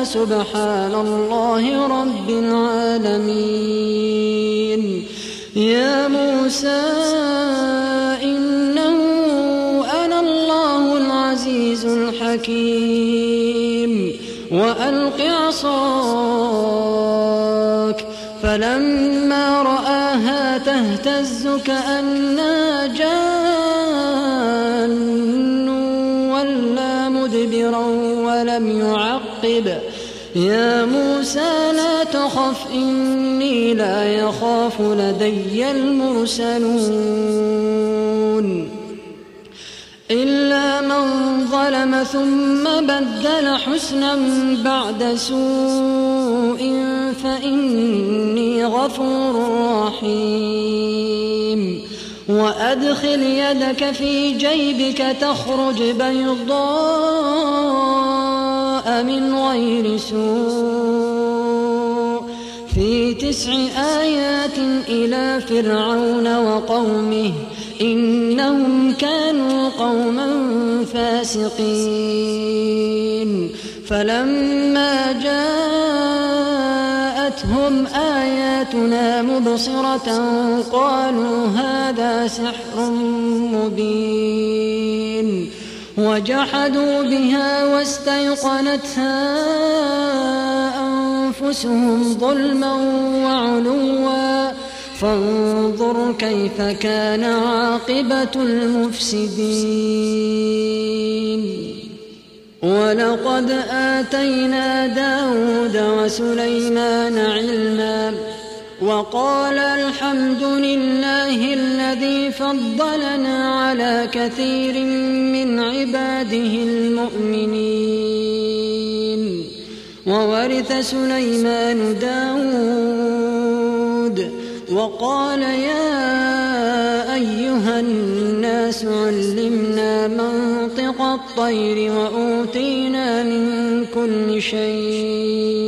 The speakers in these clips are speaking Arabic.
وسبحان الله رب العالمين. يا موسى إنه أنا الله العزيز الحكيم. وألق عصاك فلما رآها تهتز كأنها جان. يعقب. يا موسى لا تخف إني لا يخاف لدي المرسلون. إلا من ظلم ثم بدل حسنا بعد سوء فإني غفور رحيم. وأدخل يدك في جيبك تخرج بيضاء. من غير سوء. في تسع آيات إلى فرعون وقومه إنهم كانوا قوما فاسقين. فلما جاءتهم آياتنا مبصرة قالوا هذا سحر مبين. وجحدوا بها واستيقنتها أنفسهم ظلما وعلوا. فانظر كيف كان عاقبة المفسدين. ولقد آتينا داود وسليمان علما. وقال الحمد لله الذي فضلنا على كثير من عباده المؤمنين. وورث سليمان داود. وقال يا أيها الناس علمنا منطق الطير وأوتينا من كل شيء.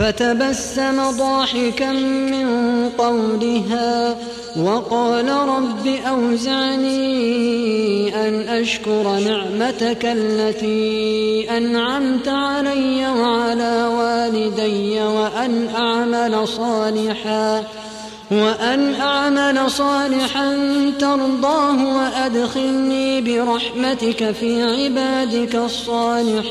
فتبسم ضاحكا من قولها وقال رب أوزعني أن أشكر نعمتك التي أنعمت علي وعلى والدي وأن أعمل صالحا وأن أعمل صالحا ترضاه وأدخلني برحمتك في عبادك الصالحين.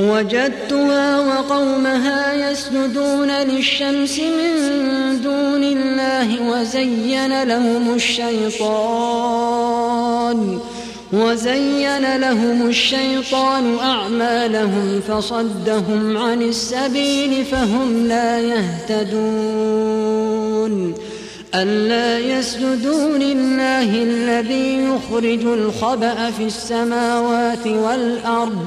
وجدتها وقومها يسجدون للشمس من دون الله وزين لهم الشيطان وزين لهم الشيطان أعمالهم فصدهم عن السبيل فهم لا يهتدون. ألا يسجدوا لله الذي يخرج الخبأ في السماوات والأرض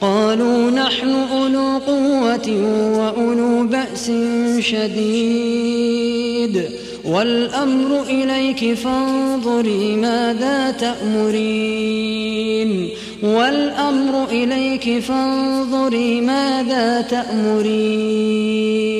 قالوا نحن أولو قوة وأولو بأس شديد. والأمر إليك فانظري ماذا تأمرين. والأمر إليك فانظري ماذا تأمرين.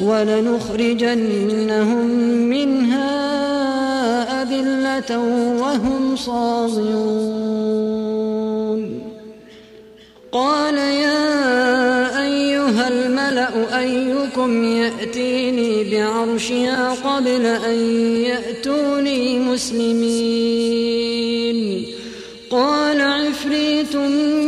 ولنخرجنهم منها أذلة وهم صاغرون. قال يا أيها الملأ أيكم يأتيني بعرشها قبل أن يأتوني مسلمين. قال عفريت من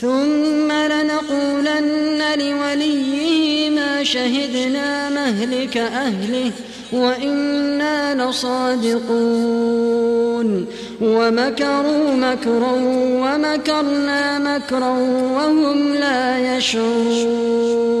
ثم لنقولن لوليه ما شهدنا مهلك أهله وإنا لصادقون. ومكروا مكرا ومكرنا مكرا وهم لا يشعرون.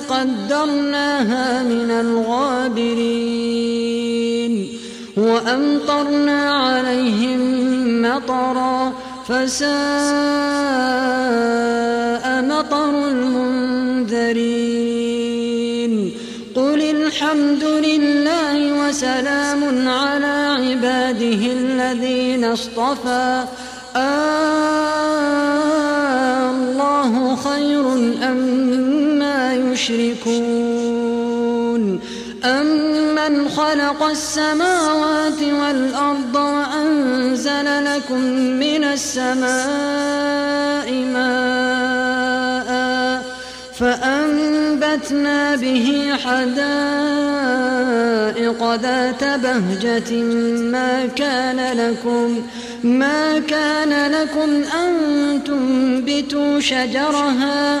قدرناها من الغابرين. وأمطرنا عليهم مطرا فساء بقر المنذرين. قل الحمد لله وسلام على عباده الذين اصطفى. آه الله خير أما يشركون. أمن خلق السماوات والأرض وأنزل لكم من السماء ماء فأنبتنا به حدائق ذات بهجة ما كان لكم ما كان لكم أن تنبتوا شجرها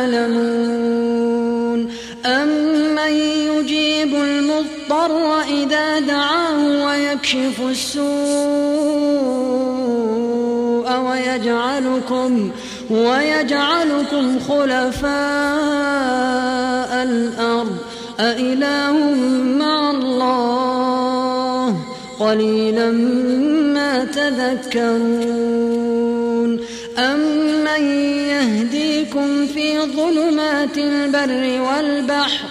ويكشف السوء ويجعلكم ويجعلكم خلفاء الأرض. أإله مع الله قليلا ما تذكرون. أمن يهديكم في ظلمات البر والبحر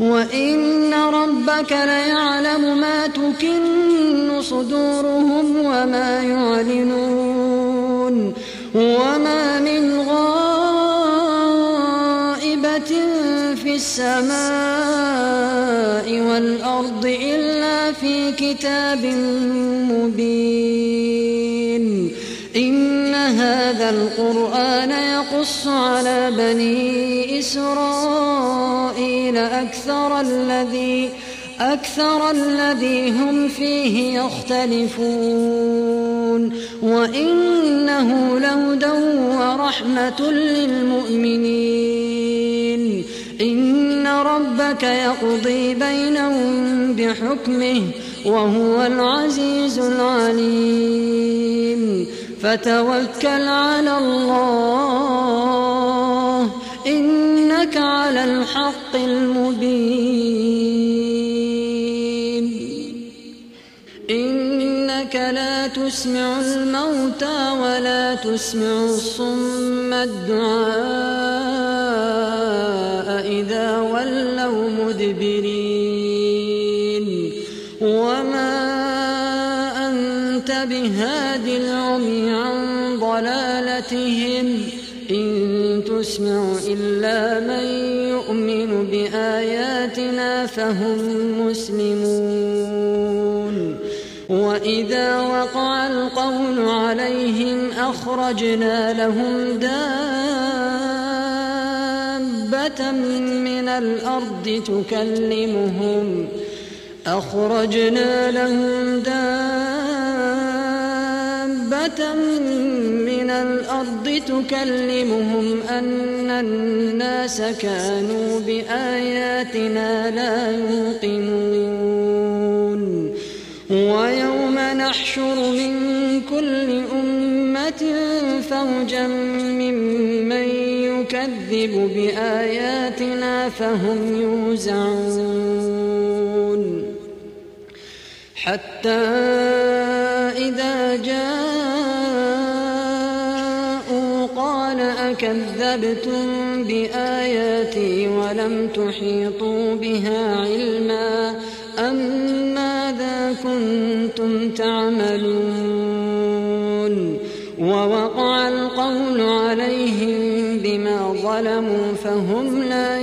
وإن ربك ليعلم ما تكن صدورهم وما يعلنون وما من غائبة في السماء والأرض إلا في كتاب مبين إن هذا القرآن يقص على بني إسرائيل أكثر الذي أكثر الذي هم فيه يختلفون وإنه لهدى ورحمة للمؤمنين إن ربك يقضي بينهم بحكمه وهو العزيز العليم فتوكل على الله إنك على الحق المبين. إنك لا تسمع الموتى ولا تسمع الصم الدعاء إذا ولوا مدبرين. وما أنت بهاد العمي عن ضلالتهم. إن تسمع إلا من يؤمن بآياتنا فهم مسلمون. وإذا وقع القول عليهم أخرجنا لهم دابة من الأرض تكلمهم. أخرجنا لهم دابة من الأرض تكلمهم أن الناس كانوا بآياتنا لا يوقنون ويوم نحشر من كل أمة فوجا ممن يكذب بآياتنا فهم يوزعون حتى إذا جاءوا قال أكذبتم بآياتي ولم تحيطوا بها علما أم ماذا كنتم تعملون ووقع القول عليهم بما ظلموا فهم لا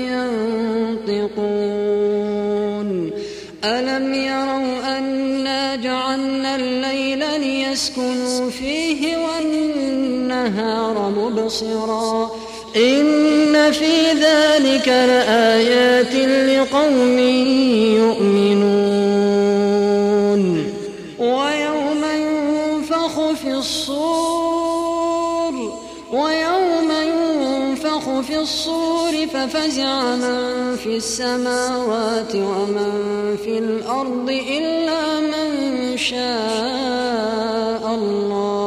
مبصرا. إن في ذلك لآيات لقوم يؤمنون. ويوم ينفخ في الصور ويوم ينفخ في الصور ففزع من في السماوات ومن في الأرض إلا من شاء الله.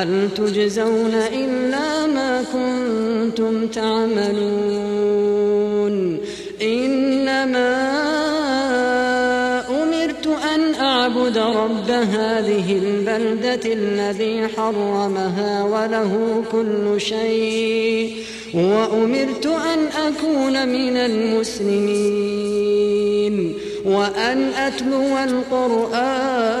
هل تجزون إلا ما كنتم تعملون؟ إنما أمرت أن أعبد رب هذه البلدة الذي حرمها وله كل شيء وأمرت أن أكون من المسلمين وأن أتلو القرآن